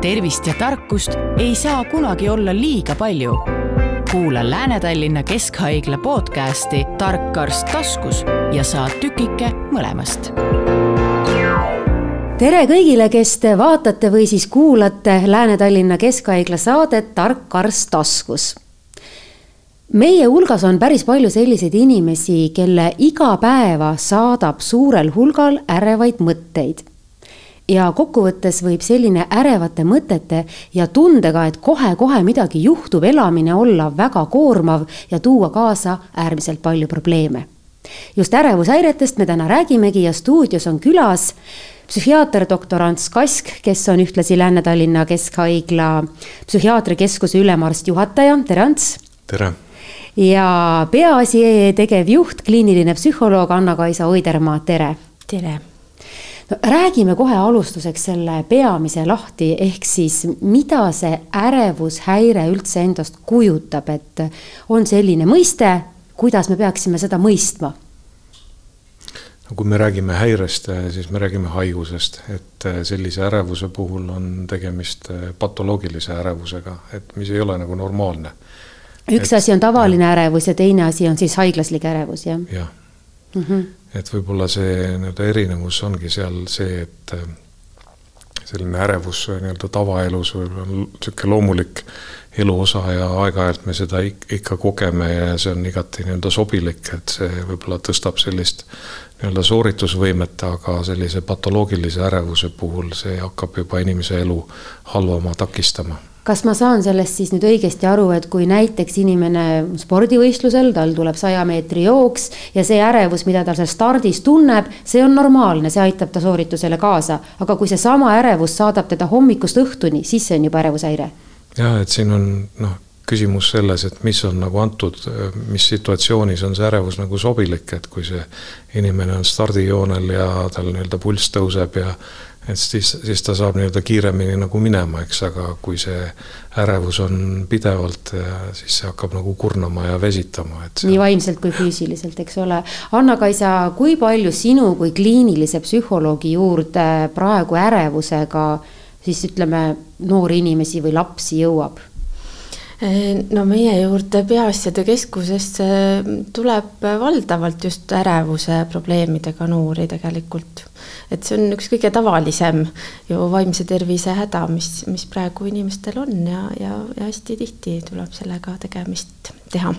tervist ja tarkust ei saa kunagi olla liiga palju. kuula Lääne-Tallinna Keskhaigla podcasti Tark arst taskus ja saad tükike mõlemast. tere kõigile, kes te vaatate või siis kuulate Lääne-Tallinna Keskhaigla saadet Tark arst taskus meie hulgas on päris palju selliseid inimesi, kelle igapäeva saadab suurel hulgal ärevaid mõtteid ja kokkuvõttes võib selline ärevate mõtete ja tundega, et kohe-kohe midagi juhtub, elamine olla väga koormav ja tuua kaasa äärmiselt palju probleeme. just ärevushäiretest me täna räägimegi ja stuudios on külas psühhiaater doktor Ants Kask, kes on ühtlasi Lääne-Tallinna Keskhaigla psühhiaatriakeskuse ülemarst juhataja, tere Ants! tere! ja Peaasi EE tegevjuht, kliiniline psühholoog Anna-Kaisa Oidermaa, tere! tere! No räägime kohe alustuseks selle peamise lahti, ehk siis mida see ärevushäire üldse endast kujutab, et on selline mõiste, kuidas me peaksime seda mõistma? no kui me räägime häirest, siis me räägime haigusest, et sellise ärevuse puhul on tegemist patoloogilise ärevusega, et mis ei ole nagu normaalne. üks et, asi on tavaline ärevus ja teine asi on siis haiglaslik ärevus, jah? jah mm -hmm et võib-olla see nii-öelda erinevus ongi seal see, et äh, selline ärevus nii-öelda tavaelus võib-olla on niisugune loomulik eluosa ja aeg-ajalt me seda ikka kogeme ja see on igati nii-öelda sobilik, et see võib-olla tõstab sellist nii-öelda sooritusvõimet, aga sellise patoloogilise ärevuse puhul see hakkab juba inimese elu halvama, takistama kas ma saan sellest siis nüüd õigesti aru, et kui näiteks inimene spordivõistlusel, tal tuleb saja meetri jooks ja see ärevus, mida ta seal stardis tunneb, see on normaalne, see aitab ta sooritusele kaasa. aga kui seesama ärevus saadab teda hommikust õhtuni, siis see on juba ärevushäire. ja et siin on noh, küsimus selles, et mis on nagu antud, mis situatsioonis on see ärevus nagu sobilik, et kui see inimene on stardijoonel ja tal nii-öelda pulss tõuseb ja et siis, siis ta saab nii-öelda kiiremini nagu minema, eks, aga kui see ärevus on pidevalt, siis see hakkab nagu kurnama ja vesitama, et see.... nii vaimselt kui füüsiliselt, eks ole. Anna-Kaisa, kui palju sinu kui kliinilise psühholoogi juurde praegu ärevusega siis ütleme, noori inimesi või lapsi jõuab? no meie juurde Peaasjade Keskusesse tuleb valdavalt just ärevuse probleemidega noori tegelikult et see on üks kõige tavalisem ju vaimse tervise häda, mis, mis praegu inimestel on ja, ja, ja hästi tihti tuleb sellega tegemist teha.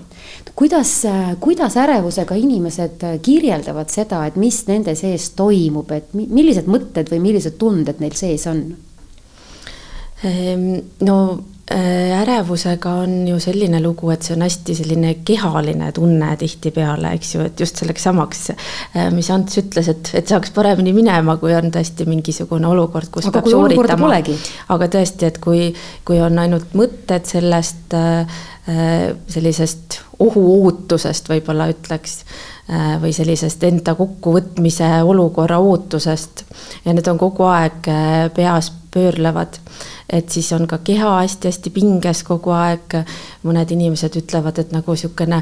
kuidas, kuidas ärevusega inimesed kirjeldavad seda, et mis nende sees toimub, et millised mõtted või millised tunded neil sees on? Ehm, no ärevusega on ju selline lugu, et see on hästi selline kehaline tunne tihtipeale, eks ju, et just selleks samaks, äh, mis Ants ütles, et, et saaks paremini minema, kui on tõesti mingisugune olukord, kus aga peab sooritama. aga tõesti, et kui, kui on ainult mõtted sellest äh, sellisest ohuootusest võib-olla ütleks või sellisest enda kokkuvõtmise olukorra ootusest ja need on kogu aeg peas pöörlevad et siis on ka keha hästi-hästi pinges kogu aeg. Mõned inimesed ütlevad, et nagu niisugune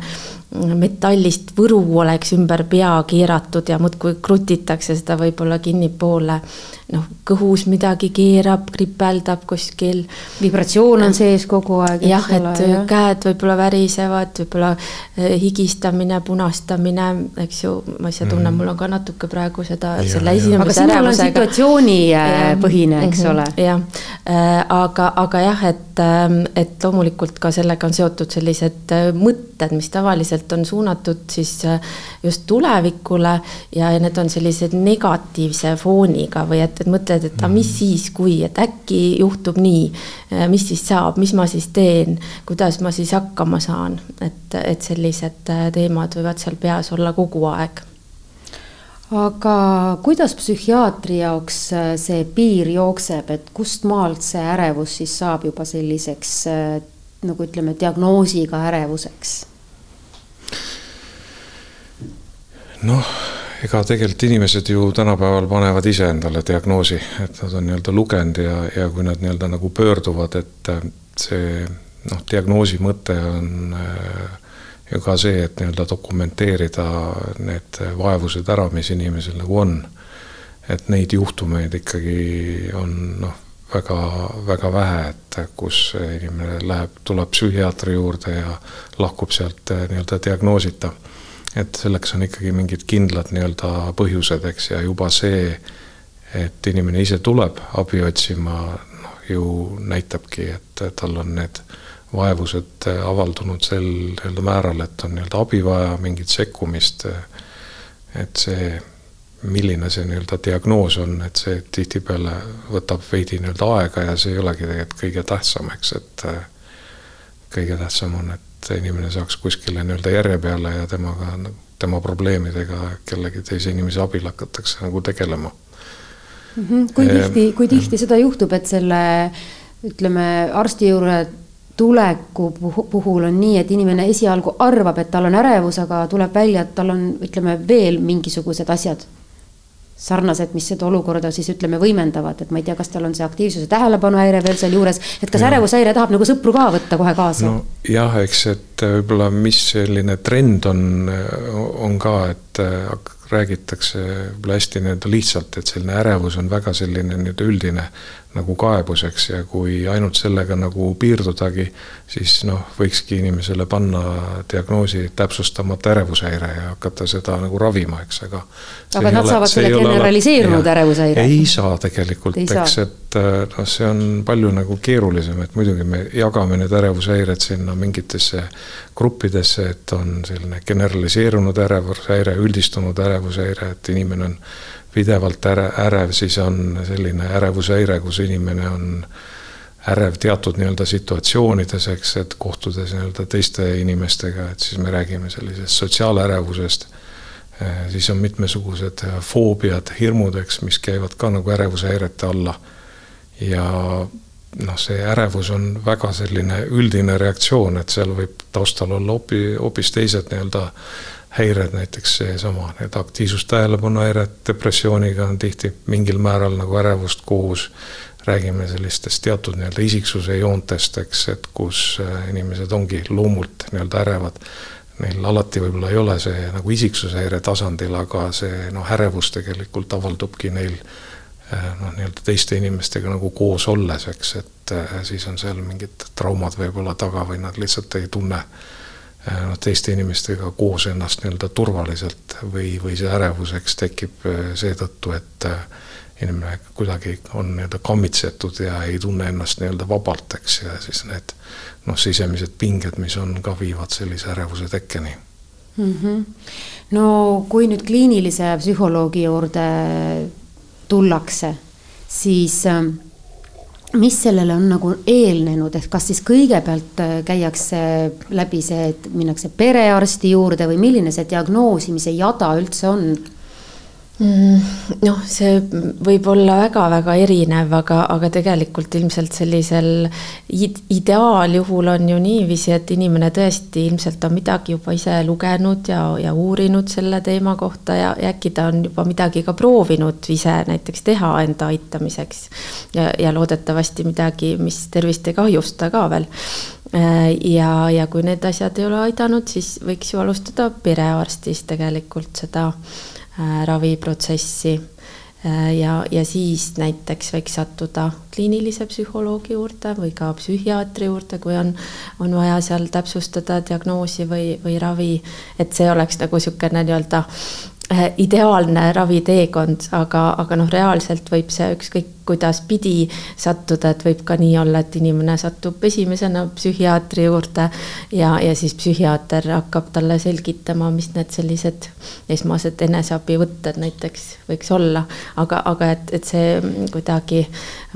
metallist võru oleks ümber pea keeratud ja muudkui krutitakse seda võib-olla kinnipoole. noh, kõhus midagi keerab, kripeldab kuskil. vibratsioon on sees kogu aeg. jah, et ja. käed võib-olla värisevad, võib-olla eh, higistamine, punastamine, eks ju, ma ise tunnen mm., mul on ka natuke praegu seda, selle esinemise ärevusega. situatsioonipõhine, eks mm -hmm, ole. jah äh, aga, aga jah, et, et loomulikult ka sellega on seotud sellised äh, mõtted, mis tavaliselt on suunatud siis äh, just tulevikule ja need on sellised negatiivse fooniga või et, et mõtled, et aga mis mhm. siis, kui, et äkki juhtub nii, äh, mis siis saab, mis ma siis teen, kuidas ma siis hakkama saan, et, et sellised teemad võivad seal peas olla kogu aeg aga kuidas psühhiaatri jaoks see piir jookseb, et kust maalt see ärevus siis saab juba selliseks nagu ütleme, diagnoosiga ärevuseks? noh, ega tegelikult inimesed ju tänapäeval panevad ise endale diagnoosi, et nad on nii-öelda lugenud ja, ja kui nad nii-öelda nagu pöörduvad, et see noh, diagnoosi mõte on äh, ja ka see, et nii-öelda dokumenteerida need vaevused ära, mis inimesel nagu on. et neid juhtumeid ikkagi on noh, väga, väga vähe, et kus inimene läheb, tuleb psühhiaatri juurde ja lahkub sealt nii-öelda diagnoosita. et selleks on ikkagi mingid kindlad nii-öelda põhjused, eks, ja juba see, et inimene ise tuleb abi otsima, noh ju näitabki, et tal on need vaevused avaldunud sel nii-öelda määral, et on nii-öelda abi vaja, mingit sekkumist. et see milline see nii-öelda diagnoos on, et see tihtipeale võtab veidi nii-öelda aega ja see ei olegi tegelikult kõige tähtsam, eks, et äh, kõige tähtsam on, et inimene saaks kuskile nii-öelda järje peale ja temaga, tema probleemidega kellegi teise inimese abil hakatakse nagu tegelema mm. -hmm. kui tihti, kui tihti seda juhtub, et selle ütleme, arsti juurde tuleku puhul on nii, et inimene esialgu arvab, et tal on ärevus, aga tuleb välja, et tal on, ütleme, veel mingisugused asjad sarnased, mis seda olukorda siis ütleme, võimendavad, et ma ei tea, kas tal on see aktiivsuse tähelepanuhäire veel sealjuures, et kas ärevushäire tahab nagu sõpru ka võtta kohe kaasa? nojah, eks, et võib-olla mis selline trend on, on ka, et räägitakse võib-olla hästi nii-öelda lihtsalt, et selline ärevus on väga selline nii-öelda üldine nagu kaebuseks ja kui ainult sellega nagu piirdudagi, siis noh, võikski inimesele panna diagnoosi täpsustamata ärevushäire ja hakata seda nagu ravima, eks, aga. aga nad ole, saavad selle generaliseerunud ärevushäire? ei saa tegelikult, eks, et noh, see on palju nagu keerulisem, et muidugi me jagame need ärevushäired sinna mingitesse gruppidesse, et on selline generaliseerunud ärevushäire, üldistunud ärevushäire, et inimene on pidevalt äre, ärev, siis on selline ärevushäire, kus inimene on ärev teatud nii-öelda situatsioonides, eks, et kohtudes nii-öelda teiste inimestega, et siis me räägime sellisest sotsiaalärevusest. siis on mitmesugused foobiad, hirmud, eks, mis käivad ka nagu ärevushäirete alla. ja noh, see ärevus on väga selline üldine reaktsioon, et seal võib taustal olla hoopis, hoopis teised nii-öelda häired, näiteks seesama, need aktiivsustähelepanuhäired depressiooniga on tihti mingil määral nagu ärevust koos. räägime sellistest teatud nii-öelda isiksuse joontest, eks, et kus äh, inimesed ongi loomult nii-öelda ärevad. Neil alati võib-olla ei ole see nagu isiksushäire tasandil, aga see noh, ärevus tegelikult avaldubki neil äh, noh, nii-öelda teiste inimestega nagu koos olles, eks, et äh, siis on seal mingid traumad võib-olla taga või nad lihtsalt ei tunne Äh, noh, teiste inimestega koos ennast nii-öelda turvaliselt või, või see ärevus, eks tekib äh, seetõttu, et äh, inimene kuidagi on nii-öelda kammitsetud ja ei tunne ennast nii-öelda vabalt, eks, ja siis need noh, sisemised pinged, mis on, ka viivad sellise ärevuse tekkeni mm. -hmm. no kui nüüd kliinilise psühholoogi juurde tullakse, siis äh, mis sellele on nagu eelnenud, ehk kas siis kõigepealt äh, käiakse läbi see, et minnakse perearsti juurde või milline see diagnoosimise jada üldse on? Mm, noh, see võib olla väga-väga erinev, aga, aga tegelikult ilmselt sellisel ideaaljuhul on ju niiviisi, et inimene tõesti ilmselt on midagi juba ise lugenud ja, ja uurinud selle teema kohta ja, ja äkki ta on juba midagi ka proovinud ise näiteks teha enda aitamiseks. ja, ja loodetavasti midagi, mis tervist ei kahjusta ka veel ja, ja kui need asjad ei ole aidanud, siis võiks ju alustada perearstis tegelikult seda Äh, raviprotsessi. Äh, ja, ja siis näiteks võiks sattuda kliinilise psühholoogi juurde või ka psühhiaatri juurde, kui on, on vaja seal täpsustada diagnoosi või, või ravi. et see oleks nagu niisugune nii-öelda äh, ideaalne raviteekond, aga, aga noh, reaalselt võib see ükskõik kuidaspidi sattuda, et võib ka nii olla, et inimene satub esimesena psühhiaatri juurde ja, ja siis psühhiaater hakkab talle selgitama, mis need sellised esmased eneseabivõtted näiteks võiks olla. aga, aga et, et see kuidagi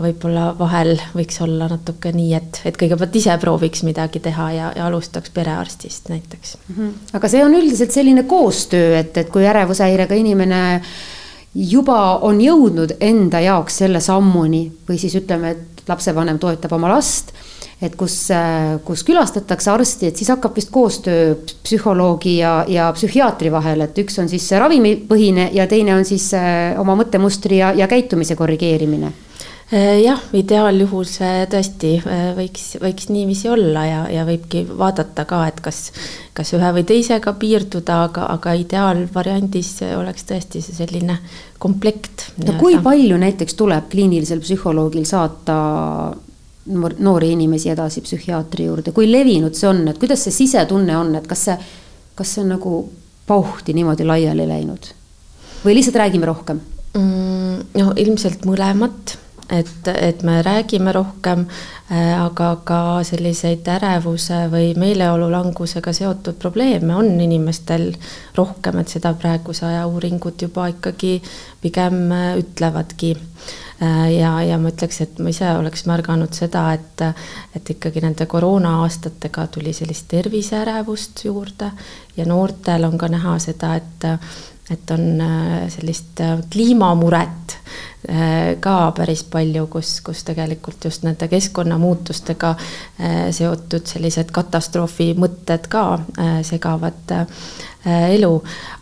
võib-olla vahel võiks olla natuke nii, et, et kõigepealt ise prooviks midagi teha ja, ja alustaks perearstist näiteks mm. -hmm. aga see on üldiselt selline koostöö, et, et kui ärevushäirega inimene juba on jõudnud enda jaoks selle sammuni või siis ütleme, et lapsevanem toetab oma last, et kus, kus külastatakse arsti, et siis hakkab vist koostöö psühholoogi ja, ja psühhiaatri vahel, et üks on siis ravimipõhine ja teine on siis äh, oma mõttemustri ja, ja käitumise korrigeerimine jah, ideaaljuhul see tõesti äh, võiks, võiks niiviisi olla ja, ja võibki vaadata ka, et kas, kas ühe või teisega piirduda, aga, aga ideaalvariandis oleks tõesti see selline komplekt. no kui palju näiteks tuleb kliinilisel psühholoogil saata noori inimesi edasi psühhiaatri juurde, kui levinud see on, et kuidas see sisetunne on, et kas see, kas see on nagu pauhti niimoodi laiali läinud või lihtsalt räägime rohkem mm,? no ilmselt mõlemat et, et me räägime rohkem, äh, aga ka selliseid ärevuse või meeleolu langusega seotud probleeme on inimestel rohkem, et seda praeguse aja uuringud juba ikkagi pigem äh, ütlevadki. Äh, ja, ja ma ütleks, et ma ise oleks märganud seda, et, et ikkagi nende koroona aastatega tuli sellist terviseärevust juurde ja noortel on ka näha seda, et et on sellist kliimamuret Äh, ka päris palju, kus, kus tegelikult just nende keskkonnamuutustega äh, seotud sellised katastroofi mõtted ka äh, segavad elu.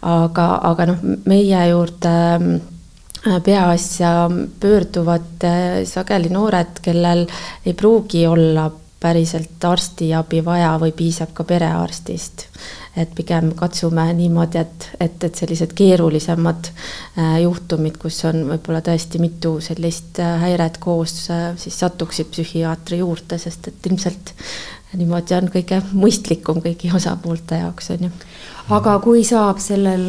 aga, aga noh, meie juurde peaasja pöörduvad sageli noored, kellel ei pruugi olla päriselt arstiabi vaja või piisab ka perearstist et pigem katsume niimoodi, et, et, et sellised keerulisemad äh, juhtumid, kus on võib-olla tõesti mitu sellist äh, häiret koos, äh, siis satuksid psühhiaatri juurde, sest et ilmselt niimoodi on kõige mõistlikum kõigi osapoolte jaoks, on ju. aga kui saab sellel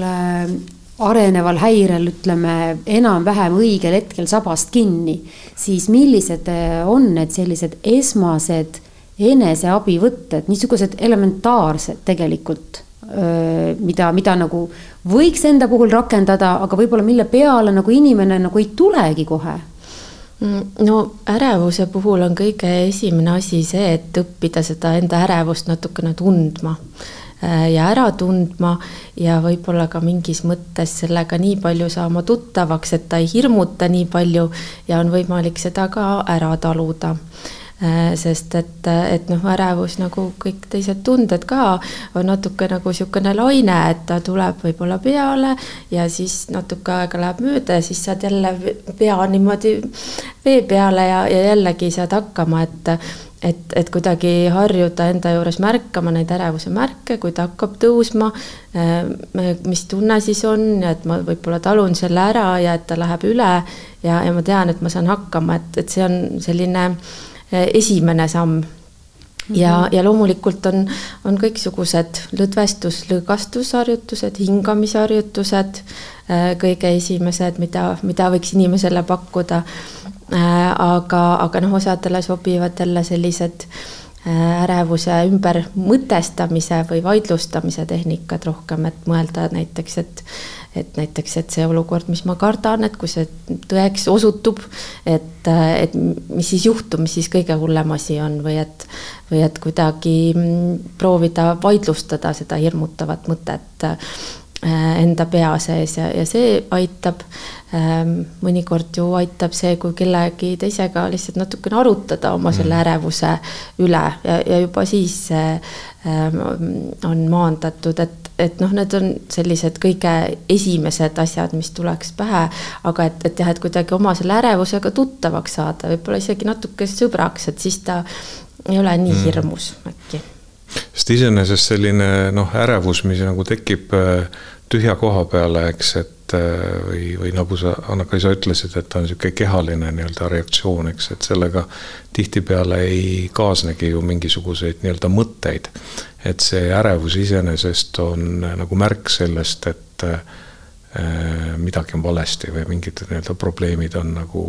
areneval häirel, ütleme, enam-vähem õigel hetkel sabast kinni, siis millised on need sellised esmased eneseabivõtted, niisugused elementaarsed tegelikult, mida, mida nagu võiks enda puhul rakendada, aga võib-olla mille peale nagu inimene nagu ei tulegi kohe? Mm, no ärevuse puhul on kõige esimene asi see, et õppida seda enda ärevust natukene tundma ja ära tundma ja võib-olla ka mingis mõttes sellega nii palju saama tuttavaks, et ta ei hirmuta nii palju ja on võimalik seda ka ära taluda sest et, et noh, ärevus nagu kõik teised tunded ka on natuke nagu niisugune laine, et ta tuleb võib-olla peale ja siis natuke aega läheb mööda ja siis saad jälle pea niimoodi vee peale ja, ja jällegi saad hakkama, et et, et kuidagi harjuda enda juures märkama neid ärevuse märke, kui ta hakkab tõusma, äh, mis tunne siis on ja et ma võib-olla talun selle ära ja et ta läheb üle ja, ja ma tean, et ma saan hakkama, et, et see on selline äh, esimene samm ja, mhm. ja loomulikult on, on kõiksugused lõdvestus, lõõgastusharjutused, hingamisharjutused, eh, kõige esimesed, mida, mida võiks inimesele pakkuda. Eh, aga, aga noh, osadele sobivad jälle sellised ärevuse ümber mõtestamise või vaidlustamise tehnikad rohkem, et mõelda näiteks, et et näiteks, et see olukord, mis ma kardan, et kui see tõeks osutub, et, et mis siis juhtub, mis siis kõige hullem asi on või et, või et kuidagi proovida vaidlustada seda hirmutavat mõtet äh, enda pea sees ja, ja see aitab. Ähm, mõnikord ju aitab see, kui kellegi teisega lihtsalt natukene arutada oma selle mm. ärevuse üle ja, ja juba siis ähm, on maandatud, et et noh, need on sellised kõige esimesed asjad, mis tuleks pähe, aga et, et jah, et kuidagi oma selle ärevusega tuttavaks saada, võib-olla isegi natuke sõbraks, et siis ta ei ole nii mm. hirmus äkki. sest iseenesest selline noh, ärevus, mis nagu tekib äh, tühja koha peale, eks, et Äh, või, või nagu sa, Anna-Kai, sa ütlesid, et on niisugune kehaline nii-öelda reaktsioon, eks, et sellega tihtipeale ei kaasnegi ju mingisuguseid nii-öelda mõtteid. et see ärevus iseenesest on nagu märk sellest, et äh, midagi on valesti või mingid nii-öelda probleemid on nagu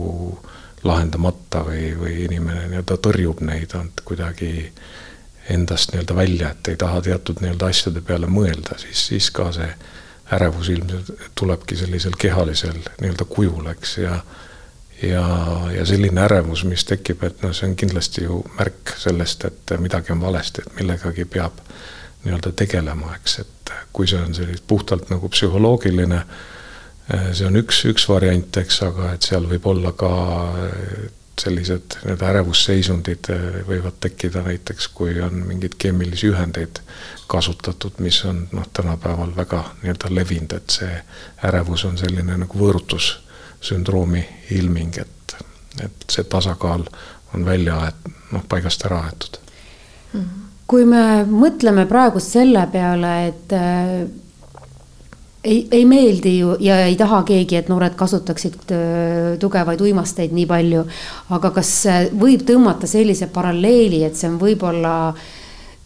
lahendamata või, või inimene nii-öelda tõrjub neid, on kuidagi endast nii-öelda välja, et ei taha teatud nii-öelda asjade peale mõelda, siis, siis ka see ärevus ilmselt tulebki sellisel kehalisel nii-öelda kujul, eks, ja ja, ja selline ärevus, mis tekib, et noh, see on kindlasti ju märk sellest, et midagi on valesti, et millegagi peab nii-öelda tegelema, eks, et kui see on selline puhtalt nagu psühholoogiline, see on üks, üks variant, eks, aga et seal võib olla ka sellised nii-öelda ärevusseisundid võivad tekkida näiteks, kui on mingeid keemilisi ühendeid kasutatud, mis on noh, tänapäeval väga nii-öelda levinud, et see ärevus on selline nagu võõrutussündroomi ilming, et et see tasakaal on välja aet-, noh, paigast ära aetud. Kui me mõtleme praegu selle peale, et ei, ei meeldi ju ja ei taha keegi, et noored kasutaksid äh, tugevaid uimasteid nii palju. aga kas võib tõmmata sellise paralleeli, et see on võib-olla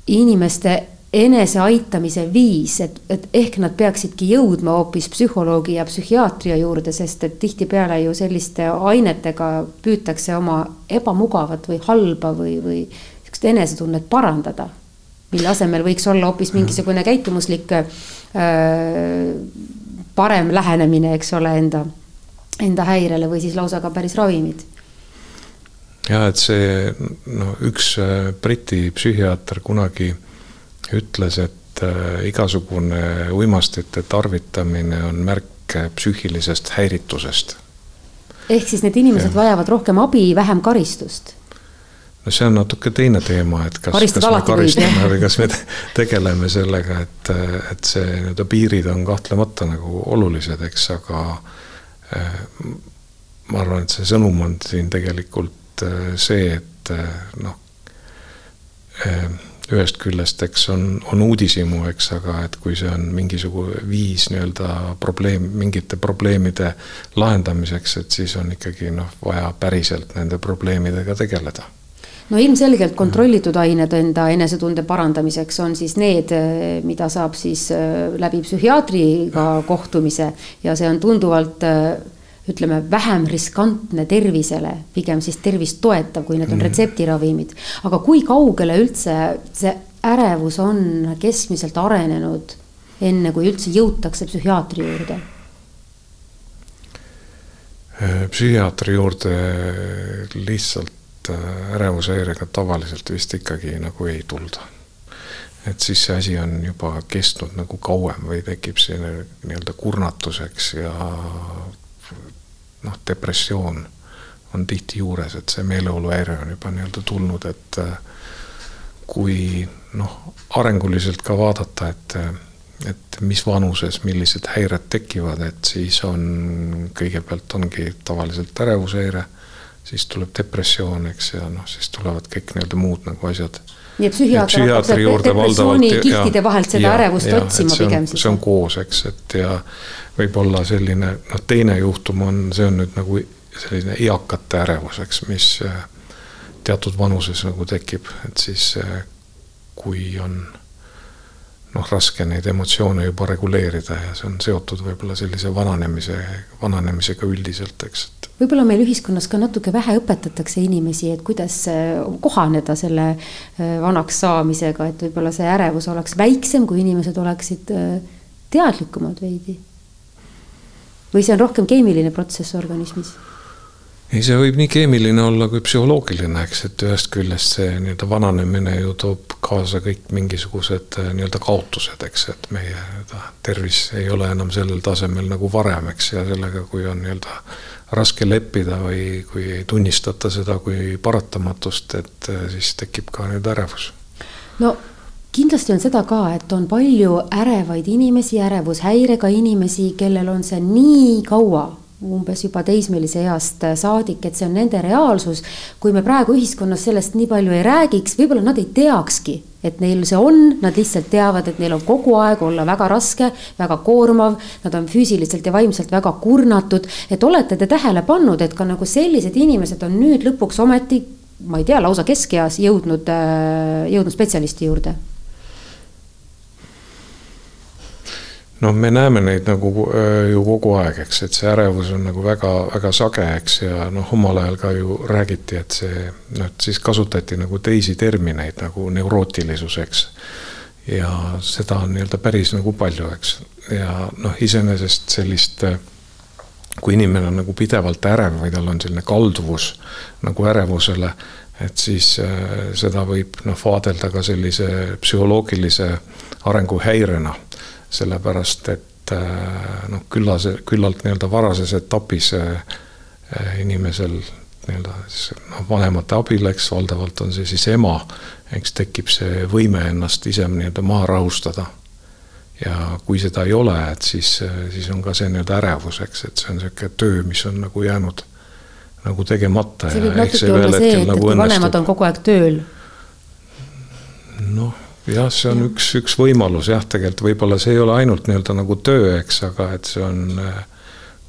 inimeste eneseaitamise viis, et, et ehk nad peaksidki jõudma hoopis psühholoogi ja psühhiaatria juurde, sest et tihtipeale ju selliste ainetega püütakse oma ebamugavat või halba või, või sihukest enesetunnet parandada. Mille asemel võiks olla hoopis mingisugune käitumuslik äh, parem lähenemine, eks ole, enda, enda häirele või siis lausa ka päris ravimid ja et see no üks äh, Briti psühhiaater kunagi ütles, et äh, igasugune uimastite tarvitamine on märk psüühilisest häiritusest. ehk siis need inimesed ja. vajavad rohkem abi, vähem karistust? No see on natuke teine teema, et kas, kas me karistame või kas me tegeleme sellega, et, et see nii-öelda piirid on kahtlemata nagu olulised, eks, aga äh, ma arvan, et see sõnum on siin tegelikult äh, see, et noh, ühest küljest, eks on, on uudishimu, eks, aga et kui see on mingisugune viis nii-öelda probleem, mingite probleemide lahendamiseks, et siis on ikkagi noh, vaja päriselt nende probleemidega tegeleda no ilmselgelt kontrollitud ained enda enesetunde parandamiseks on siis need, mida saab siis äh, läbi psühhiaatriga kohtumise ja see on tunduvalt äh, ütleme, vähem riskantne tervisele, pigem siis tervist toetav, kui need on mm. retseptiravimid. aga kui kaugele üldse see ärevus on keskmiselt arenenud, enne kui üldse jõutakse psühhiaatri juurde? Äh, psühhiaatri juurde lihtsalt äh, ärevushäirega tavaliselt vist ikkagi nagu ei tulda. Et siis see asi on juba kestnud nagu kauem või tekib selline nii-öelda kurnatuseks ja noh, depressioon on tihti juures, et see meeleoluhäire on juba nii-öelda tulnud, et äh, kui noh, arenguliselt ka vaadata, et et mis vanuses millised häired tekivad, et siis on, kõigepealt ongi tavaliselt ärevushäire, siis tuleb depressioon, eks, ja noh, siis tulevad kõik nii-öelda muud nagu asjad. nii et psühhiaater hakkab depressiooni kihtide vahelt seda ja, ärevust ja, otsima pigem siis? see on koos, eks, et ja võib-olla selline noh, teine juhtum on, see on nüüd nagu selline eakate ärevus, eks, mis äh, teatud vanuses nagu tekib, et siis äh, kui on noh, raske neid emotsioone juba reguleerida ja see on seotud võib-olla sellise vananemise, vananemisega üldiselt, eks, et. võib-olla meil ühiskonnas ka natuke vähe õpetatakse inimesi, et kuidas äh, kohaneda selle vanaks saamisega, et võib-olla see ärevus oleks väiksem, kui inimesed oleksid teadlikumad veidi või see on rohkem keemiline protsess organismis? Ei, see võib nii keemiline olla kui psühholoogiline, eks, et ühest küljest see nii-öelda vananemine ju toob kaasa kõik mingisugused äh, nii-öelda kaotused, eks, et meie nii-öelda tervis ei ole enam sellel tasemel nagu varem, eks, ja sellega, kui on nii-öelda raske leppida või kui ei tunnistata seda kui paratamatust, et äh, siis tekib ka nii-öelda ärevus. no kindlasti on seda ka, et on palju ärevaid inimesi, ärevushäirega inimesi, kellel on see nii kaua umbes juba teismelise east saadik, et see on nende reaalsus. kui me praegu ühiskonnas sellest nii palju ei räägiks, võib-olla nad ei teakski, et neil see on, nad lihtsalt teavad, et neil on kogu aeg olla väga raske, väga koormav, nad on füüsiliselt ja vaimselt väga kurnatud. et olete te tähele pannud, et ka nagu sellised inimesed on nüüd lõpuks ometi, ma ei tea, lausa keskeas jõudnud, jõudnud spetsialisti juurde noh, me näeme neid nagu äh, ju kogu aeg, eks, et see ärevus on nagu väga-väga sage, eks, ja noh, omal ajal ka ju räägiti, et see noh, et siis kasutati nagu teisi termineid nagu neurootilisus, eks. ja seda on nii-öelda päris nagu palju, eks, ja noh, iseenesest sellist kui inimene on nagu pidevalt ärev või tal on selline kalduvus nagu ärevusele, et siis äh, seda võib noh, vaadelda ka sellise psühholoogilise arenguhäirena sellepärast et äh, noh, küllas, küllalt nii-öelda varases etapis äh, inimesel nii-öelda siis noh, vanemate abil, eks valdavalt on see siis ema, eks tekib see võime ennast ise nii-öelda maha rahustada. ja kui seda ei ole, et siis, siis on ka see nii-öelda ärevus, eks, et see on niisugune töö, mis on nagu jäänud nagu tegemata. see võib natuke olla see, et, nagu et kui vanemad on kogu aeg tööl. noh, jah, see on üks, üks võimalus jah, tegelikult võib-olla see ei ole ainult nii-öelda nagu töö, eks, aga et see on äh,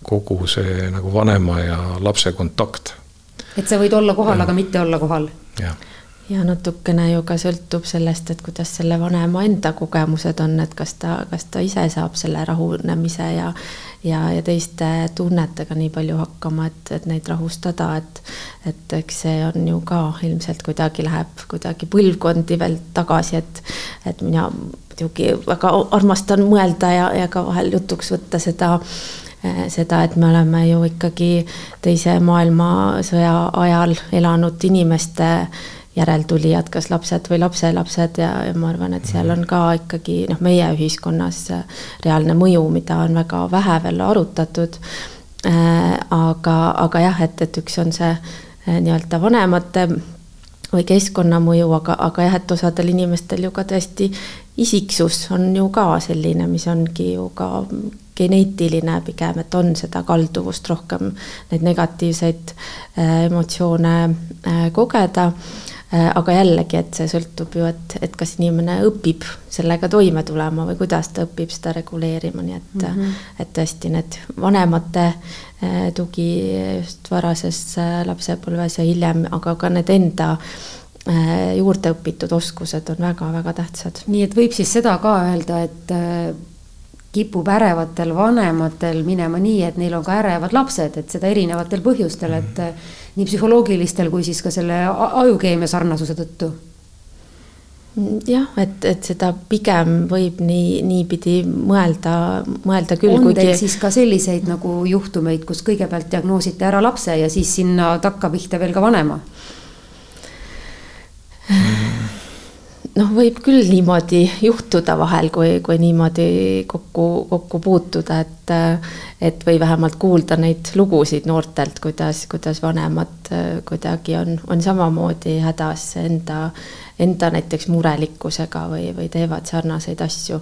kogu see nagu vanema ja lapse kontakt. et sa võid olla kohal, aga mitte olla kohal. jah ja natukene ju ka sõltub sellest, et kuidas selle vanema enda kogemused on, et kas ta, kas ta ise saab selle rahunemise ja ja, ja teiste tunnetega nii palju hakkama, et, et neid rahustada, et et eks see on ju ka ilmselt kuidagi läheb kuidagi põlvkondi veel tagasi, et et mina muidugi väga armastan mõelda ja, ja ka vahel jutuks võtta seda seda, et me oleme ju ikkagi teise maailmasõja ajal elanud inimeste järeltulijad, kas lapsed või lapselapsed ja, ja ma arvan, et seal on ka ikkagi noh, meie ühiskonnas reaalne mõju, mida on väga vähe veel arutatud äh,. aga, aga jah, et, et üks on see äh, nii-öelda vanemate või keskkonnamõju, aga, aga jah, et osadel inimestel ju ka tõesti isiksus on ju ka selline, mis ongi ju ka geneetiline pigem, et on seda kalduvust rohkem neid negatiivseid äh, emotsioone äh, kogeda aga jällegi, et see sõltub ju, et, et kas inimene õpib sellega toime tulema või kuidas ta õpib seda reguleerima, nii et mm, -hmm. et tõesti need vanemate äh, tugi just varases äh, lapsepõlves ja hiljem, aga ka need enda juurde õpitud oskused on väga-väga tähtsad. nii et võib siis seda ka öelda, et kipub ärevatel vanematel minema nii, et neil on ka ärevad lapsed, et seda erinevatel põhjustel, et nii psühholoogilistel kui siis ka selle ajukeemia sarnasuse tõttu jah, et, et seda pigem võib nii, niipidi mõelda, mõelda küll. on teil kuigi... siis ka selliseid nagu juhtumeid, kus kõigepealt diagnoosite ära lapse ja siis sinna takkapihta veel ka vanema noh, võib küll niimoodi juhtuda vahel, kui, kui niimoodi kokku, kokku puutuda, et et või vähemalt kuulda neid lugusid noortelt, kuidas, kuidas vanemad kuidagi on, on samamoodi hädas enda, enda näiteks murelikkusega või, või teevad sarnaseid asju.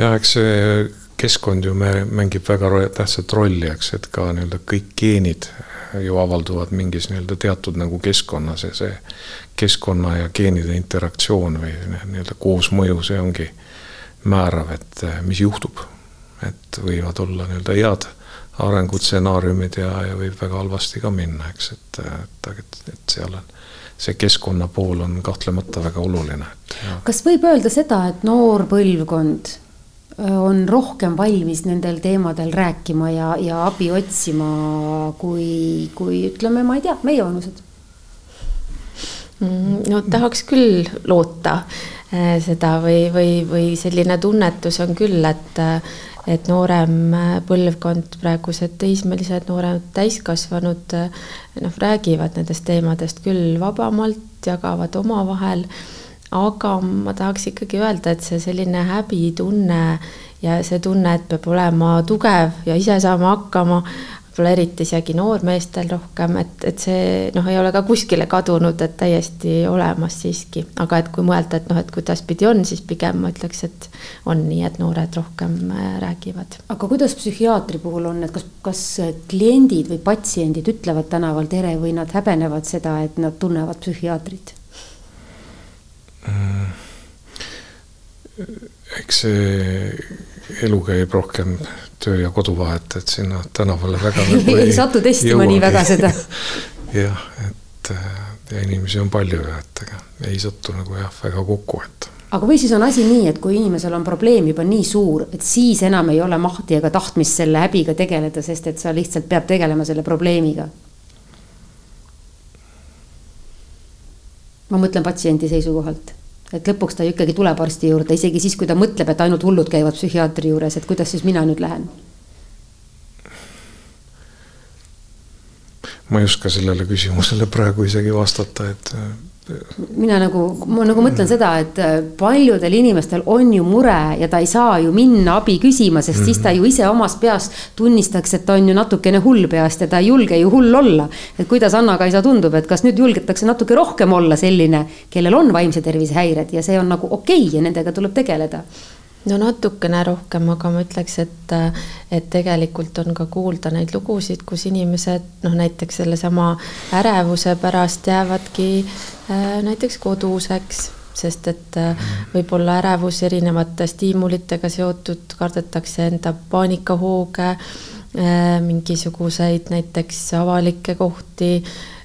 ja eks see keskkond ju mängib väga tähtsat rolli, eks, et ka nii-öelda kõik geenid ju avalduvad mingis nii-öelda teatud nagu keskkonnas ja see keskkonna ja geenide interaktsioon või nii-öelda koosmõju, see ongi määrav, et eh, mis juhtub. et võivad olla nii-öelda head arengutsenaariumid ja, ja võib väga halvasti ka minna, eks, et, et, et, et seal on see keskkonna pool on kahtlemata väga oluline. kas võib öelda seda, et noor põlvkond on rohkem valmis nendel teemadel rääkima ja, ja abi otsima, kui, kui ütleme, ma ei tea, meievanused? Mm, no tahaks küll loota äh, seda või, või, või selline tunnetus on küll, et et noorem põlvkond, praegused teismelised, nooremad täiskasvanud noh, räägivad nendest teemadest küll vabamalt, jagavad omavahel aga ma tahaks ikkagi öelda, et see selline häbitunne ja see tunne, et peab olema tugev ja ise saama hakkama, võib-olla eriti isegi noormeestel rohkem, et, et see noh, ei ole ka kuskile kadunud, et täiesti olemas siiski, aga et kui mõelda, et noh, et kuidaspidi on, siis pigem ma ütleks, et on nii, et noored rohkem äh, räägivad. aga kuidas psühhiaatri puhul on, et kas, kas kliendid või patsiendid ütlevad tänaval tere või nad häbenevad seda, et nad tunnevad psühhiaatrit? Mm. eks see elu käib rohkem töö ja kodu vahet, et sinna tänavale väga nagu ei, ei satu testima nii väga seda. jah, et ja inimesi on palju ja et ega ei satu nagu jah, väga kokku, et. aga või siis on asi nii, et kui inimesel on probleem juba nii suur, et siis enam ei ole mahti ega tahtmist selle häbiga tegeleda, sest et sa lihtsalt pead tegelema selle probleemiga ma mõtlen patsiendi seisukohalt, et lõpuks ta ju ikkagi tuleb arsti juurde, isegi siis, kui ta mõtleb, et ainult hullud käivad psühhiaatri juures, et kuidas siis mina nüüd lähen? ma ei oska sellele küsimusele praegu isegi vastata, et mina nagu, ma nagu mõtlen seda, et äh, paljudel inimestel on ju mure ja ta ei saa ju minna abi küsima, sest mm -hmm. siis ta ju ise omas peas tunnistaks, et ta on ju natukene hull peast ja ta ei julge ju hull olla. et kuidas Anna-Kaisa tundub, et kas nüüd julgetakse natuke rohkem olla selline, kellel on vaimse tervise häired ja see on nagu okei okay ja nendega tuleb tegeleda no natukene rohkem, aga ma ütleks, et, et tegelikult on ka kuulda neid lugusid, kus inimesed noh, näiteks sellesama ärevuse pärast jäävadki äh, näiteks koduseks, sest et äh, võib-olla ärevus erinevate stiimulitega seotud, kardetakse enda paanikahooge äh,, mingisuguseid näiteks avalikke kohti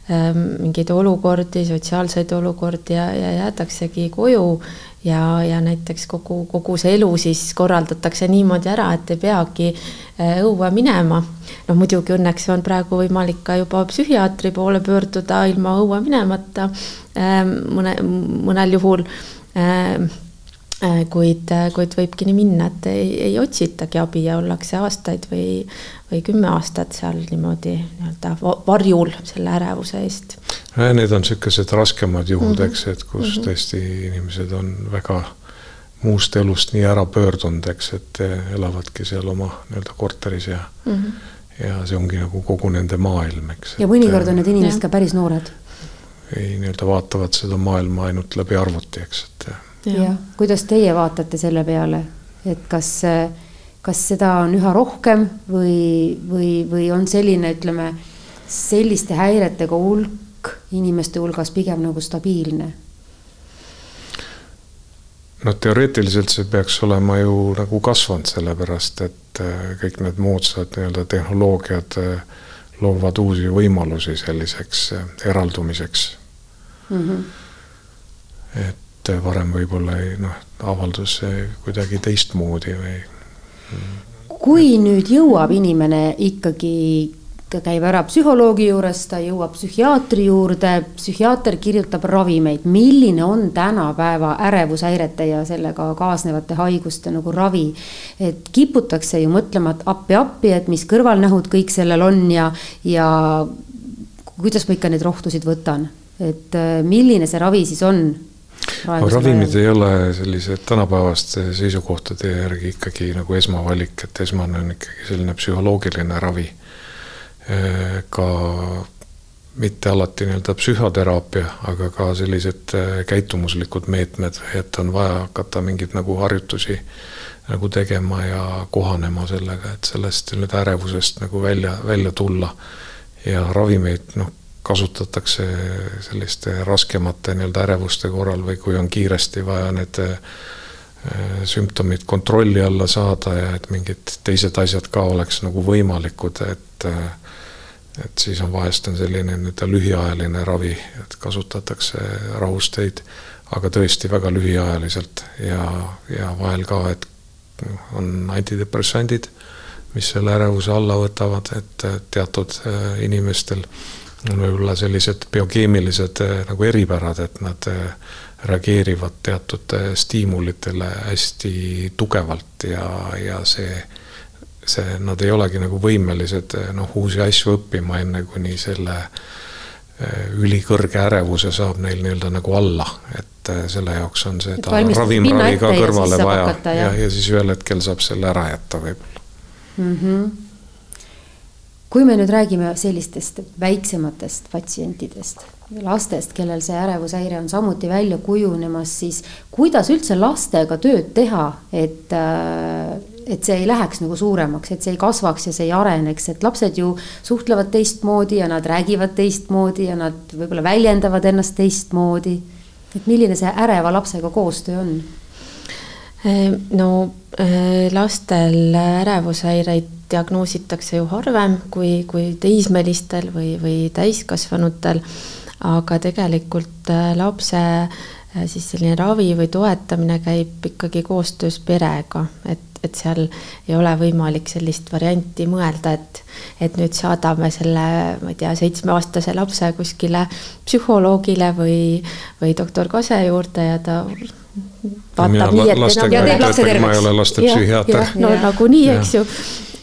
mingeid olukordi, sotsiaalseid olukordi ja, ja jäädaksegi koju ja, ja näiteks kogu, kogu see elu siis korraldatakse niimoodi ära, et ei peagi äh, õue minema. no muidugi õnneks on praegu võimalik ka juba psühhiaatri poole pöörduda ilma õue minemata ähm, mõne, mõnel juhul äh, kuid, kuid võibki nii minna, et ei, ei otsitagi abi ja ollakse aastaid või, või kümme aastat seal niimoodi nii-öelda varjul selle ärevuse eest Need on niisugused raskemad juhud, eks, et kus mm -hmm. tõesti inimesed on väga muust elust nii ära pöördunud, eks, et elavadki seal oma nii-öelda korteris ja mm, -hmm. ja see ongi nagu kogu nende maailm, eks. ja mõnikord on need inimesed ka päris noored. ei, nii-öelda vaatavad seda maailma ainult läbi arvuti, eks, et. Jah, kuidas teie vaatate selle peale, et kas, kas seda on üha rohkem või, või, või on selline, ütleme, selliste häiretega hulk inimeste hulgas pigem nagu stabiilne? no teoreetiliselt see peaks olema ju nagu kasvanud, sellepärast et äh, kõik need moodsad nii-öelda tehnoloogiad äh, loovad uusi võimalusi selliseks äh, eraldumiseks mm. -hmm. et varem võib-olla noh, avaldus kuidagi teistmoodi või. kui nüüd jõuab inimene ikkagi ta käib ära psühholoogi juures, ta jõuab psühhiaatri juurde, psühhiaater kirjutab ravimeid. milline on tänapäeva ärevushäirete ja sellega kaasnevate haiguste nagu ravi? et kiputakse ju mõtlema, et appi-appi, et mis kõrvalnähud kõik sellel on ja, ja kuidas ma ikka neid rohtusid võtan, et äh, milline see ravi siis on? Ravimid ei ole sellised tänapäevaste seisukohtade järgi ikkagi nagu esmavalik, et esmane on ikkagi selline psühholoogiline ravi Äh, ka mitte alati nii-öelda psühhoteraapia, aga ka sellised äh, käitumuslikud meetmed, et on vaja hakata mingeid nagu harjutusi nagu tegema ja kohanema sellega, et sellest nii-öelda ärevusest nagu välja, välja tulla. ja ravimeid noh, kasutatakse selliste raskemate nii-öelda ärevuste korral või kui on kiiresti vaja need äh, sümptomid kontrolli alla saada ja et mingid teised asjad ka oleks nagu võimalikud, et äh, et siis on vahest on selline nii-öelda lühiajaline ravi, et kasutatakse rahusteid, aga tõesti väga lühiajaliselt ja, ja vahel ka, et on antidepressandid, mis selle ärevuse alla võtavad, et teatud äh, inimestel on võib-olla sellised biokeemilised äh, nagu eripärad, et nad äh, reageerivad teatud stiimulitele hästi tugevalt ja, ja see see, nad ei olegi nagu võimelised noh, uusi asju õppima, enne kuni selle eh, ülikõrge ärevuse saab neil nii-öelda nagu alla, et eh, selle jaoks on seda ravimravi ka kõrvale vaja hakata, ja, ja siis ühel hetkel saab selle ära jätta võib-olla mm. -hmm. Kui me nüüd räägime sellistest väiksematest patsientidest, lastest, kellel see ärevushäire on samuti välja kujunemas, siis kuidas üldse lastega tööd teha, et äh, et see ei läheks nagu suuremaks, et see ei kasvaks ja see ei areneks, et lapsed ju suhtlevad teistmoodi ja nad räägivad teistmoodi ja nad võib-olla väljendavad ennast teistmoodi. et milline see äreva lapsega koostöö on? Ehm, no eh, lastel ärevushäireid diagnoositakse ju harvem kui, kui teismelistel või, või täiskasvanutel. aga tegelikult eh, lapse eh, siis selline ravi või toetamine käib ikkagi koostöös perega, et et seal ei ole võimalik sellist varianti mõelda, et, et nüüd saadame selle, ma ei tea, seitsmeaastase lapse kuskile psühholoogile või, või doktor Kase juurde ja ta vaatab nii, et enam ma ei ole lastepsühhiaater. no nagunii, eks ju,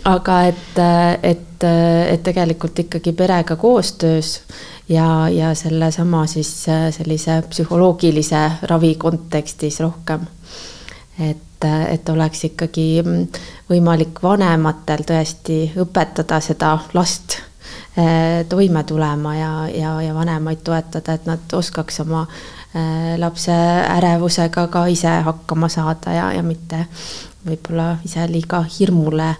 aga et, et, et tegelikult ikkagi perega koostöös ja, ja sellesama siis sellise psühholoogilise ravi kontekstis rohkem. et et, oleks ikkagi võimalik vanematel tõesti õpetada seda last toime tulema ja, ja, ja vanemaid toetada, et nad oskaks oma lapse ärevusega ka ise hakkama saada ja, ja mitte võib-olla ise liiga hirmule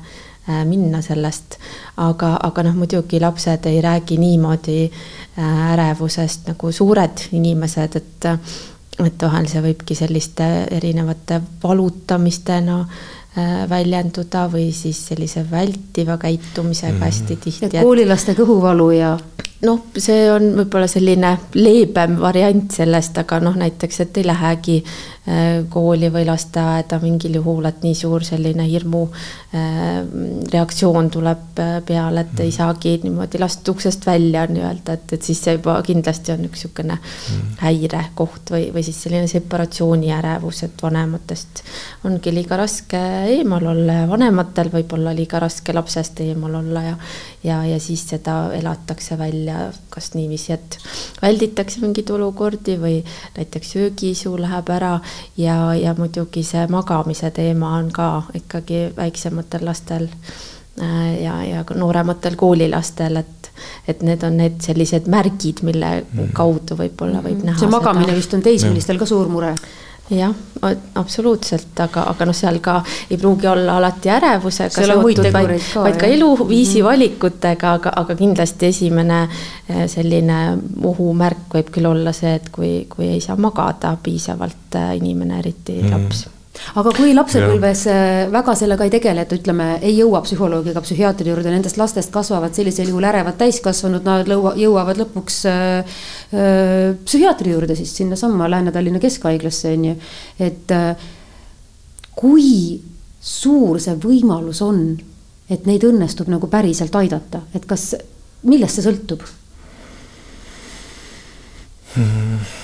minna sellest. aga, aga noh, muidugi lapsed ei räägi niimoodi ärevusest nagu suured inimesed, et et vahel see võibki selliste erinevate valutamistena äh, väljenduda või siis sellise vältiva käitumisega mm. hästi tihti. koolilaste kõhuvalu ja noh, see on võib-olla selline leebem variant sellest, aga noh, näiteks, et ei lähegi äh, kooli või lasteaeda mingil juhul, et nii suur selline hirmu äh, reaktsioon tuleb äh, peale, et ei mm. saagi niimoodi lasta uksest välja nii-öelda, et, et siis see juba kindlasti on üks niisugune mm. häirekoht või, või siis selline separatsiooni ärevus, et vanematest ongi liiga raske eemal olla ja vanematel võib olla liiga raske lapsest eemal olla ja ja, ja siis seda elatakse välja kas niiviisi, et välditakse mingeid olukordi või näiteks söögiisu läheb ära ja, ja muidugi see magamise teema on ka ikkagi väiksematel lastel äh, ja, ja ka noorematel koolilastel, et, et need on need sellised märgid, mille mhm. kaudu võib-olla võib näha. see magamine seda. vist on teismelistel ka suur mure jah, absoluutselt, aga, aga noh, seal ka ei pruugi olla alati ärevusega seotud, vaid, vaid ka eluviisi mm valikutega, aga, aga kindlasti esimene eh, selline ohumärk võib küll olla see, et kui, kui ei saa magada piisavalt eh, inimene, eriti mm -hmm. laps aga kui lapsepõlves äh, väga sellega ei tegele, et ütleme, ei jõua psühholoogi ega psühhiaatri juurde, nendest lastest kasvavad sellisel juhul ärevad täiskasvanud, nad jõuavad lõpuks äh, äh, psühhiaatri juurde siis sinnasamma Lääne-Tallinna Keskhaiglasse on ju, et äh, kui suur see võimalus on, et neid õnnestub nagu päriselt aidata, et kas, millest see sõltub hmm.?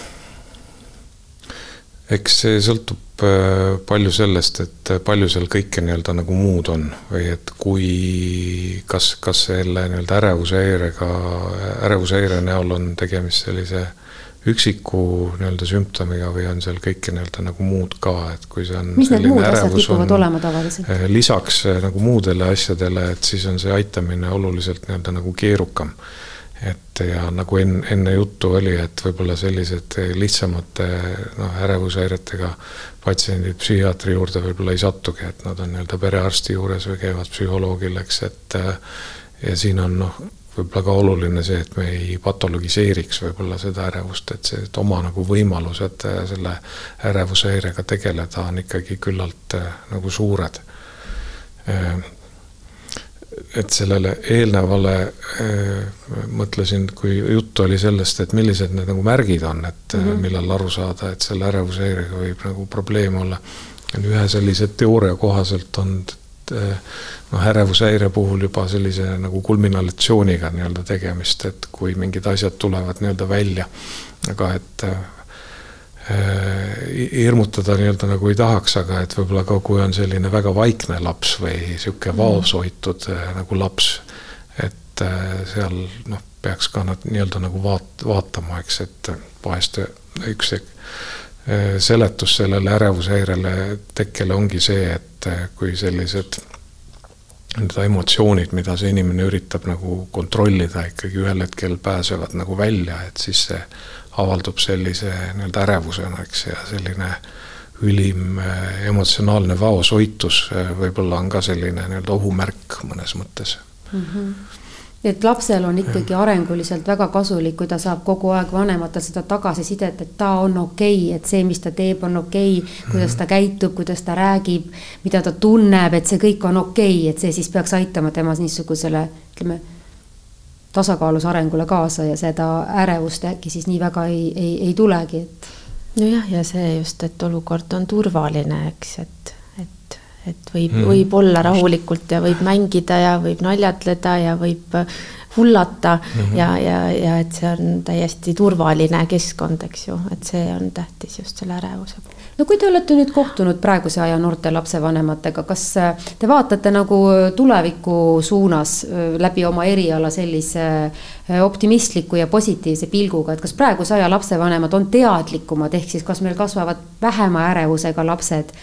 Eks see sõltub äh, palju sellest, et palju seal kõike nii-öelda nagu muud on või et kui, kas, kas selle nii-öelda ärevushäirega, ärevushäire näol on tegemist sellise üksiku nii-öelda sümptomiga või on seal kõike nii-öelda nagu muud ka, et kui see on. mis need muud asjad kipuvad olema tavaliselt? Äh, lisaks äh, nagu muudele asjadele, et siis on see aitamine oluliselt nii-öelda nagu keerukam et ja nagu enne, enne juttu oli, et võib-olla sellised lihtsamate noh, ärevushäiretega patsiendid psühhiaatri juurde võib-olla ei satugi, et nad on nii-öelda perearsti juures või käivad psühholoogil, eks, et ja siin on noh, võib-olla ka oluline see, et me ei patologiseeriks võib-olla seda ärevust, et see, et oma nagu võimalused selle ärevushäirega tegeleda on ikkagi küllalt nagu suured et sellele eelnevale äh, mõtlesin, kui juttu oli sellest, et millised need nagu märgid on, et mm -hmm. millal aru saada, et selle ärevushäirega võib nagu probleem olla. ühe sellise teooria kohaselt on äh, noh, ärevushäire puhul juba sellise nagu kulminatsiooniga nii-öelda tegemist, et kui mingid asjad tulevad nii-öelda välja, aga et hirmutada nii-öelda nagu ei tahaks, aga et võib-olla ka kui on selline väga vaikne laps või sihuke mm. vaoshoitud äh, nagu laps, et äh, seal noh, peaks ka nad nii-öelda nagu vaat-, vaatama, eks, et vahest üks seletus sellele ärevushäirele tekkele ongi see, et kui sellised need emotsioonid, mida see inimene üritab nagu kontrollida, ikkagi ühel hetkel pääsevad nagu välja, et siis see avaldub sellise nii-öelda ärevusena, eks, ja selline ülim eh, emotsionaalne vaoshoitus eh, võib-olla on ka selline nii-öelda ohumärk mõnes mõttes mm. -hmm et lapsel on ikkagi arenguliselt väga kasulik, kui ta saab kogu aeg vanematelt seda tagasisidet, et ta on okei okay,, et see, mis ta teeb, on okei okay,, kuidas ta käitub, kuidas ta räägib, mida ta tunneb, et see kõik on okei okay,, et see siis peaks aitama tema niisugusele, ütleme tasakaalus arengule kaasa ja seda ärevust äkki siis nii väga ei, ei, ei tulegi, et. nojah, ja see just, et olukord on turvaline, eks, et, et, et võib mm., võib olla rahulikult ja võib mängida ja võib naljatleda ja võib hullata mm -hmm. ja, ja, ja et see on täiesti turvaline keskkond, eks ju, et see on tähtis just selle ärevuse puhul no kui te olete nüüd kohtunud praeguse aja noorte lapsevanematega, kas äh, te vaatate nagu tuleviku suunas äh, läbi oma eriala sellise äh, optimistliku ja positiivse pilguga, et kas praeguse aja lapsevanemad on teadlikumad, ehk siis kas meil kasvavad vähema ärevusega lapsed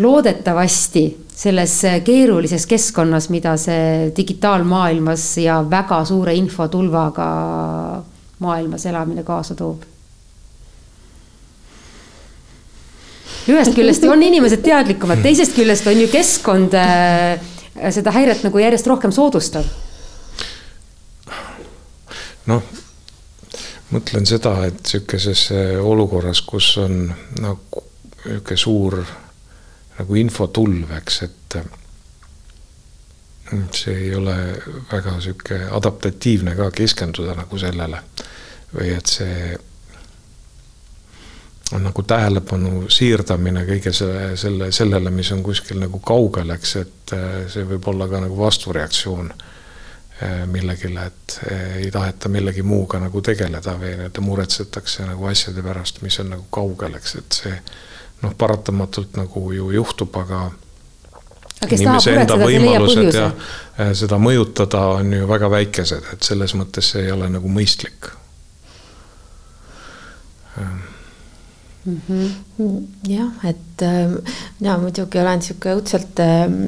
loodetavasti selles keerulises keskkonnas, mida see digitaalmaailmas ja väga suure infotulvaga maailmas elamine kaasa toob ühest küljest on inimesed teadlikumad, teisest küljest on ju keskkond äh, seda häiret nagu järjest rohkem soodustav. noh, mõtlen seda, et sihukeses olukorras, kus on nagu niisugune suur nagu infotulv, eks, et mm, see ei ole väga sihuke adaptatiivne ka keskenduda nagu sellele. Või et see on nagu tähelepanu siirdamine kõige selle, selle, sellele, mis on kuskil nagu kaugel, eks, et äh, see võib olla ka nagu vastureaktsioon äh, millegile, et äh, ei taheta millegi muuga nagu tegeleda või nii-öelda muretsetakse nagu asjade pärast, mis on nagu kaugel, eks, et see noh, paratamatult nagu ju juhtub, aga inimese enda võimalused ja seda mõjutada on ju väga väikesed, et selles mõttes see ei ole nagu mõistlik mm. -hmm. jah, et ähm, mina muidugi olen niisugune õudselt ähm,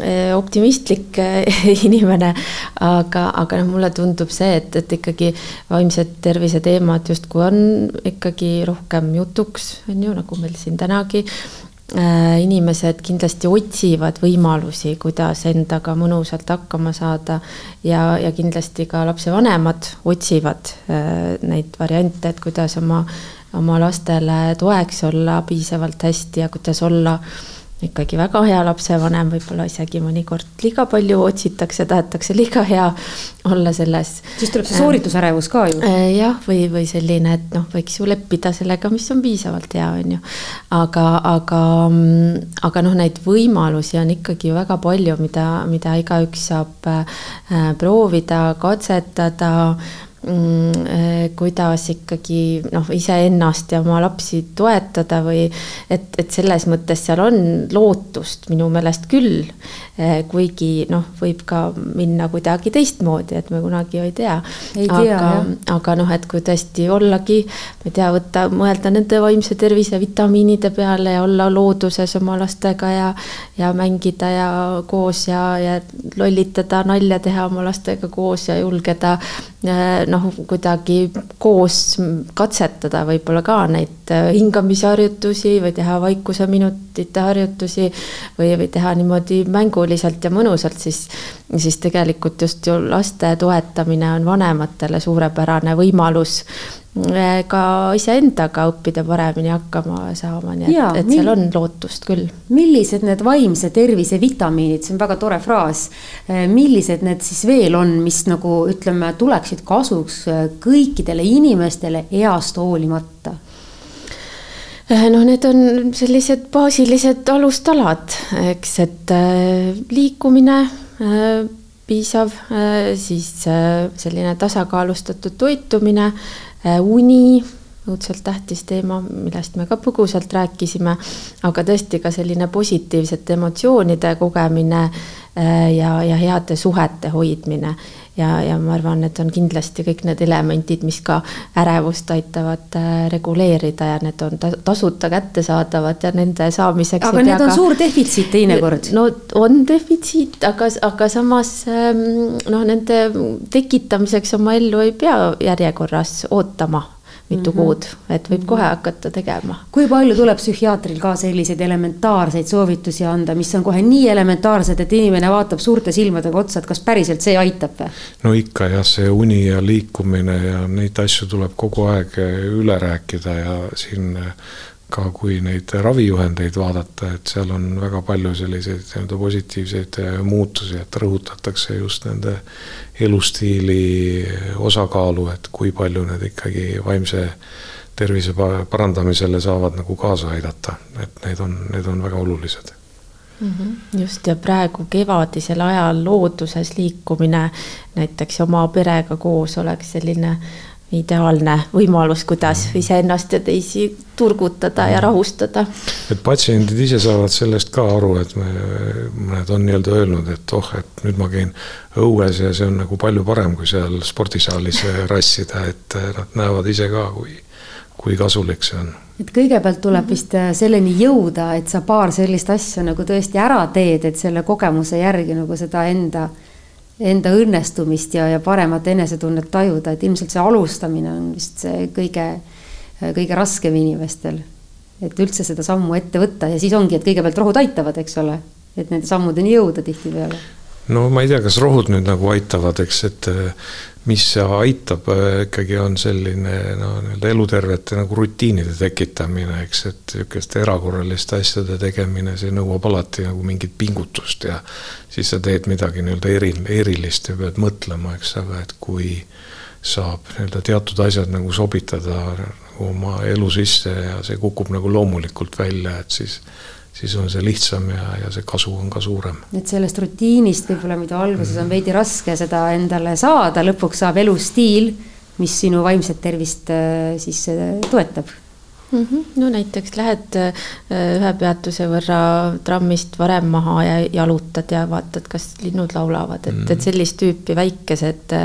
äh, optimistlik äh, inimene, aga, aga noh, mulle tundub see, et, et ikkagi vaimse tervise teemad justkui on ikkagi rohkem jutuks, on ju, nagu meil siin tänagi äh, inimesed kindlasti otsivad võimalusi, kuidas endaga mõnusalt hakkama saada ja, ja kindlasti ka lapsevanemad otsivad neid variante, et kuidas oma oma lastele toeks olla piisavalt hästi ja kuidas olla ikkagi väga hea lapsevanem, võib-olla isegi mõnikord liiga palju otsitakse, tahetakse liiga hea olla selles. siis tuleb see sooritusärevus ka ju. Äh, jah, või, või selline, et noh, võiks ju leppida sellega, mis on piisavalt hea, on ju. aga, aga, aga noh, neid võimalusi on ikkagi väga palju, mida, mida igaüks saab äh, proovida, katsetada Mm, kuidas ikkagi noh, iseennast ja oma lapsi toetada või et, et selles mõttes seal on lootust minu meelest küll. Eh, kuigi noh, võib ka minna kuidagi teistmoodi, et me kunagi ju ei tea. aga, aga noh, et kui tõesti ollagi, ma ei tea, võtta, mõelda nende vaimse tervise vitamiinide peale ja olla looduses oma lastega ja, ja mängida ja koos ja, ja lollitada, nalja teha oma lastega koos ja julgeda eh, noh, kuidagi koos katsetada võib-olla ka neid äh, hingamisharjutusi või teha vaikuse minutite harjutusi või, või teha niimoodi mänguliselt ja mõnusalt, siis, siis tegelikult just ju laste toetamine on vanematele suurepärane võimalus äh, ka iseendaga õppida paremini hakkama saama, nii et, et seal on lootust küll. millised need vaimse tervise vitamiinid, see on väga tore fraas, äh, millised need siis veel on, mis nagu ütleme, tuleksid kasuks kõikidele inimestele east hoolimata? Noh, need on sellised baasilised alustalad, eks, et liikumine, piisav, siis selline tasakaalustatud toitumine, uni õudselt tähtis teema, millest me ka põgusalt rääkisime, aga tõesti ka selline positiivsete emotsioonide kogemine ja, ja heade suhete hoidmine ja, ja ma arvan, need on kindlasti kõik need elemendid, mis ka ärevust aitavad äh, reguleerida ja need on tasuta kättesaadavad ja nende saamiseks. aga need on ka... suur defitsiit teinekord. no on defitsiit, aga, aga samas ähm, noh, nende tekitamiseks oma ellu ei pea järjekorras ootama mitu mm -hmm. kuud, et võib kohe hakata tegema. kui palju tuleb psühhiaatril ka selliseid elementaarseid soovitusi anda, mis on kohe nii elementaarsed, et inimene vaatab suurte silmadega otsa, et kas päriselt see aitab või? no ikka jah, see uni ja liikumine ja neid asju tuleb kogu aeg üle rääkida ja siin ka kui neid ravijuhendeid vaadata, et seal on väga palju selliseid nii-öelda positiivseid muutusi, et rõhutatakse just nende elustiili osakaalu, et kui palju need ikkagi vaimse tervise parandamisele saavad nagu kaasa aidata, et need on, need on väga olulised. -hmm. just ja praegu kevadisel ajal looduses liikumine näiteks oma perega koos oleks selline ideaalne võimalus, kuidas iseennast ja teisi turgutada ja rahustada. et patsiendid ise saavad sellest ka aru, et me, mõned on nii-öelda öelnud, et oh, et nüüd ma käin õues ja see on nagu palju parem, kui seal spordisaalis rassida, et nad näevad ise ka, kui kui kasulik see on. et kõigepealt tuleb vist äh, selleni jõuda, et sa paar sellist asja nagu tõesti ära teed, et selle kogemuse järgi nagu seda enda, enda õnnestumist ja, ja paremat enesetunnet tajuda, et ilmselt see alustamine on vist see kõige, kõige raskem inimestel. et üldse seda sammu ette võtta ja siis ongi, et kõigepealt rohud aitavad, eks ole, et nende sammudeni jõuda tihtipeale no ma ei tea, kas rohud nüüd nagu aitavad, eks, et mis aitab äh, ikkagi, on selline no nii-öelda elutervete nagu rutiinide tekitamine, eks, et niisuguste erakorraliste asjade tegemine, see nõuab alati nagu mingit pingutust ja siis sa teed midagi nii-öelda eri, erilist ja pead mõtlema, eks, aga et kui saab nii-öelda teatud asjad nagu sobitada nagu oma elu sisse ja see kukub nagu loomulikult välja, et siis siis on see lihtsam ja, ja see kasu on ka suurem. et sellest rutiinist võib-olla, mida alguses on veidi raske seda endale saada, lõpuks saab elustiil, mis sinu vaimset tervist äh, siis äh, toetab mm. -hmm. no näiteks lähed äh, ühe peatuse võrra trammist varem maha ja jalutad ja vaatad, kas linnud laulavad, et mm, -hmm. et sellist tüüpi väikesed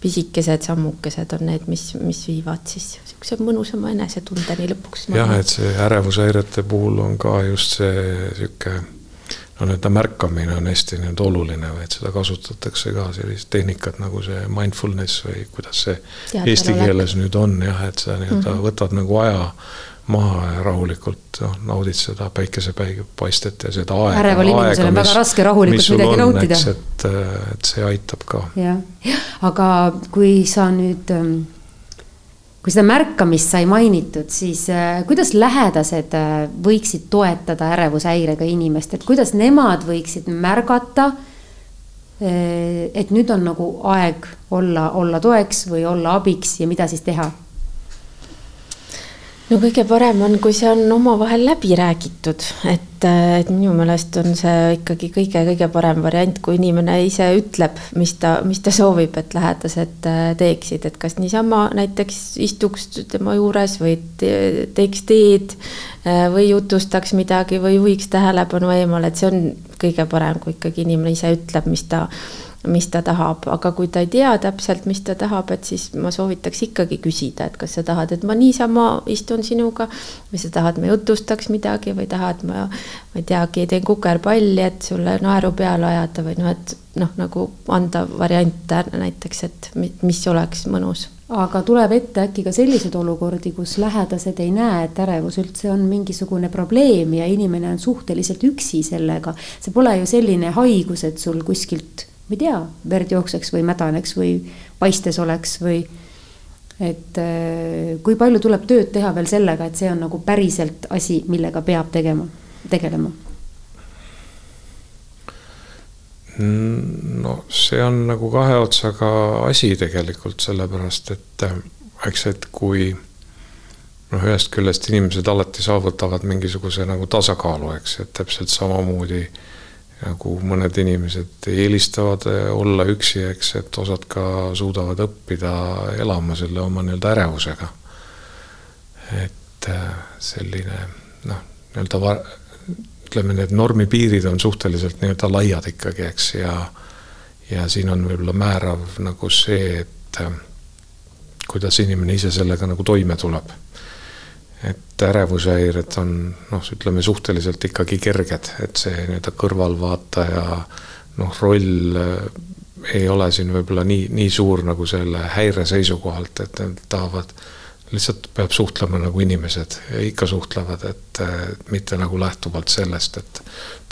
pisikesed sammukesed on need, mis, mis viivad siis niisuguse mõnusama enesetundeni lõpuks. jah, et see ärevushäirete puhul on ka just see niisugune no nii-öelda märkamine on hästi nüüd oluline või et seda kasutatakse ka sellist tehnikat nagu see mindfulness või kuidas see Teadar eesti keeles nüüd on jah, et sa nii-öelda mm -hmm. võtad nagu aja maha ja rahulikult noh, naudid seda päikesepaistet ja seda aega. äreval inimesel on väga raske rahulikult midagi nautida. et, et see aitab ka. jah, aga kui sa nüüd ähm, kui seda märkamist sai mainitud, siis äh, kuidas lähedased äh, võiksid toetada ärevushäirega inimest, et kuidas nemad võiksid märgata, äh, et nüüd on nagu aeg olla, olla toeks või olla abiks ja mida siis teha no kõige parem on, kui see on omavahel läbi räägitud, et, et minu meelest on see ikkagi kõige-kõige parem variant, kui inimene ise ütleb, mis ta, mis ta soovib, et lähedased äh, teeksid, et kas niisama näiteks istuks tema juures või te, teeks teed äh, või jutustaks midagi või juhiks tähelepanu eemale, et see on kõige parem, kui ikkagi inimene ise ütleb, mis ta mis ta tahab, aga kui ta ei tea täpselt, mis ta tahab, et siis ma soovitaks ikkagi küsida, et kas sa tahad, et ma niisama istun sinuga või sa tahad, ma jutustaks midagi või tahad, ma, ma ei teagi, teen kukerpalli, et sulle naeru peale ajada või noh, et noh, nagu anda variante näiteks, et mis oleks mõnus aga tuleb ette äkki ka selliseid olukordi, kus lähedased ei näe, et ärevus üldse on mingisugune probleem ja inimene on suhteliselt üksi sellega. see pole ju selline haigus, et sul kuskilt ma ei tea, verd jookseks või mädaneks või paistes oleks või et äh, kui palju tuleb tööd teha veel sellega, et see on nagu päriselt asi, millega peab tegema, tegelema? no see on nagu kahe otsaga asi tegelikult, sellepärast et äh, eks, et kui noh, ühest küljest inimesed alati saavutavad mingisuguse nagu tasakaalu, eks, et täpselt samamoodi äh, nagu mõned inimesed eelistavad eh, olla üksi, eks, et osad ka suudavad õppida elama selle oma nii-öelda ärevusega. et eh, selline noh, nii-öelda ütleme, need normipiirid on suhteliselt nii-öelda laiad ikkagi, eks, ja ja siin on võib-olla määrav nagu see, et eh, kuidas inimene ise sellega nagu toime tuleb et ärevushäired on noh, ütleme suhteliselt ikkagi kerged, et see nii-öelda kõrvalvaataja noh, roll äh, ei ole siin võib-olla nii, nii suur nagu selle häire seisukohalt, et nad tahavad, lihtsalt peab suhtlema nagu inimesed ja ikka suhtlevad, et mitte nagu lähtuvalt sellest, et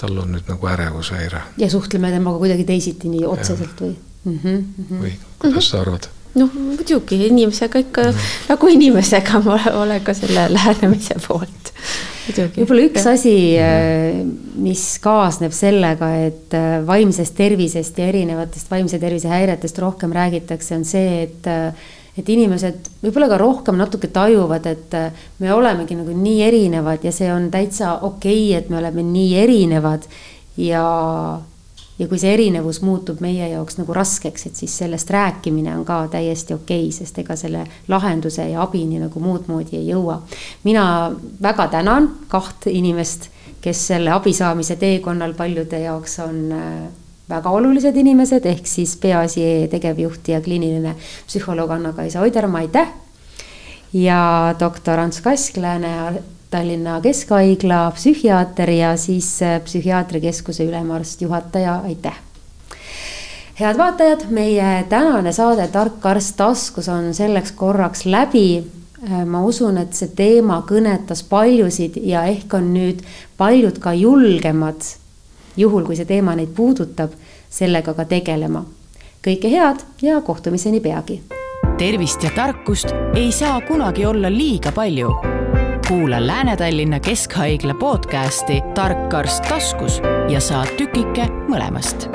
tal on nüüd nagu ärevushäire. ja suhtleme temaga kuidagi teisiti, nii otseselt ja. või mm? -hmm. või kuidas sa arvad? Noh, muidugi inimesega ikka mm. nagu inimesega ma olen ka selle lähenemise poolt. võib-olla üks asi, äh, mis kaasneb sellega, et äh, vaimsest tervisest ja erinevatest vaimse tervise häiretest rohkem räägitakse, on see, et äh, et inimesed võib-olla ka rohkem natuke tajuvad, et me olemegi nagu nii erinevad ja see on täitsa okei okay,, et me oleme nii erinevad ja ja kui see erinevus muutub meie jaoks nagu raskeks, et siis sellest rääkimine on ka täiesti okei okay,, sest ega selle lahenduse ja abini nagu muud moodi ei jõua. mina väga tänan kaht inimest, kes selle abi saamise teekonnal paljude jaoks on äh, väga olulised inimesed, ehk siis Peaasi tegevjuht ja kliiniline psühholoog Anna-Kaisa Oidermaa, aitäh ja doktor Ants Kasklääne, Tallinna Keskhaigla psühhiaater ja siis psühhiaatriakeskuse ülemarst, juhataja, aitäh head vaatajad, meie tänane saade Tark arst taskus on selleks korraks läbi. ma usun, et see teema kõnetas paljusid ja ehk on nüüd paljud ka julgemad, juhul kui see teema neid puudutab, sellega ka tegelema. kõike head ja kohtumiseni peagi. tervist ja tarkust ei saa kunagi olla liiga palju. Kuula Lääne-Tallinna Keskhaigla podcasti Tark arst taskus ja saad tükike mõlemast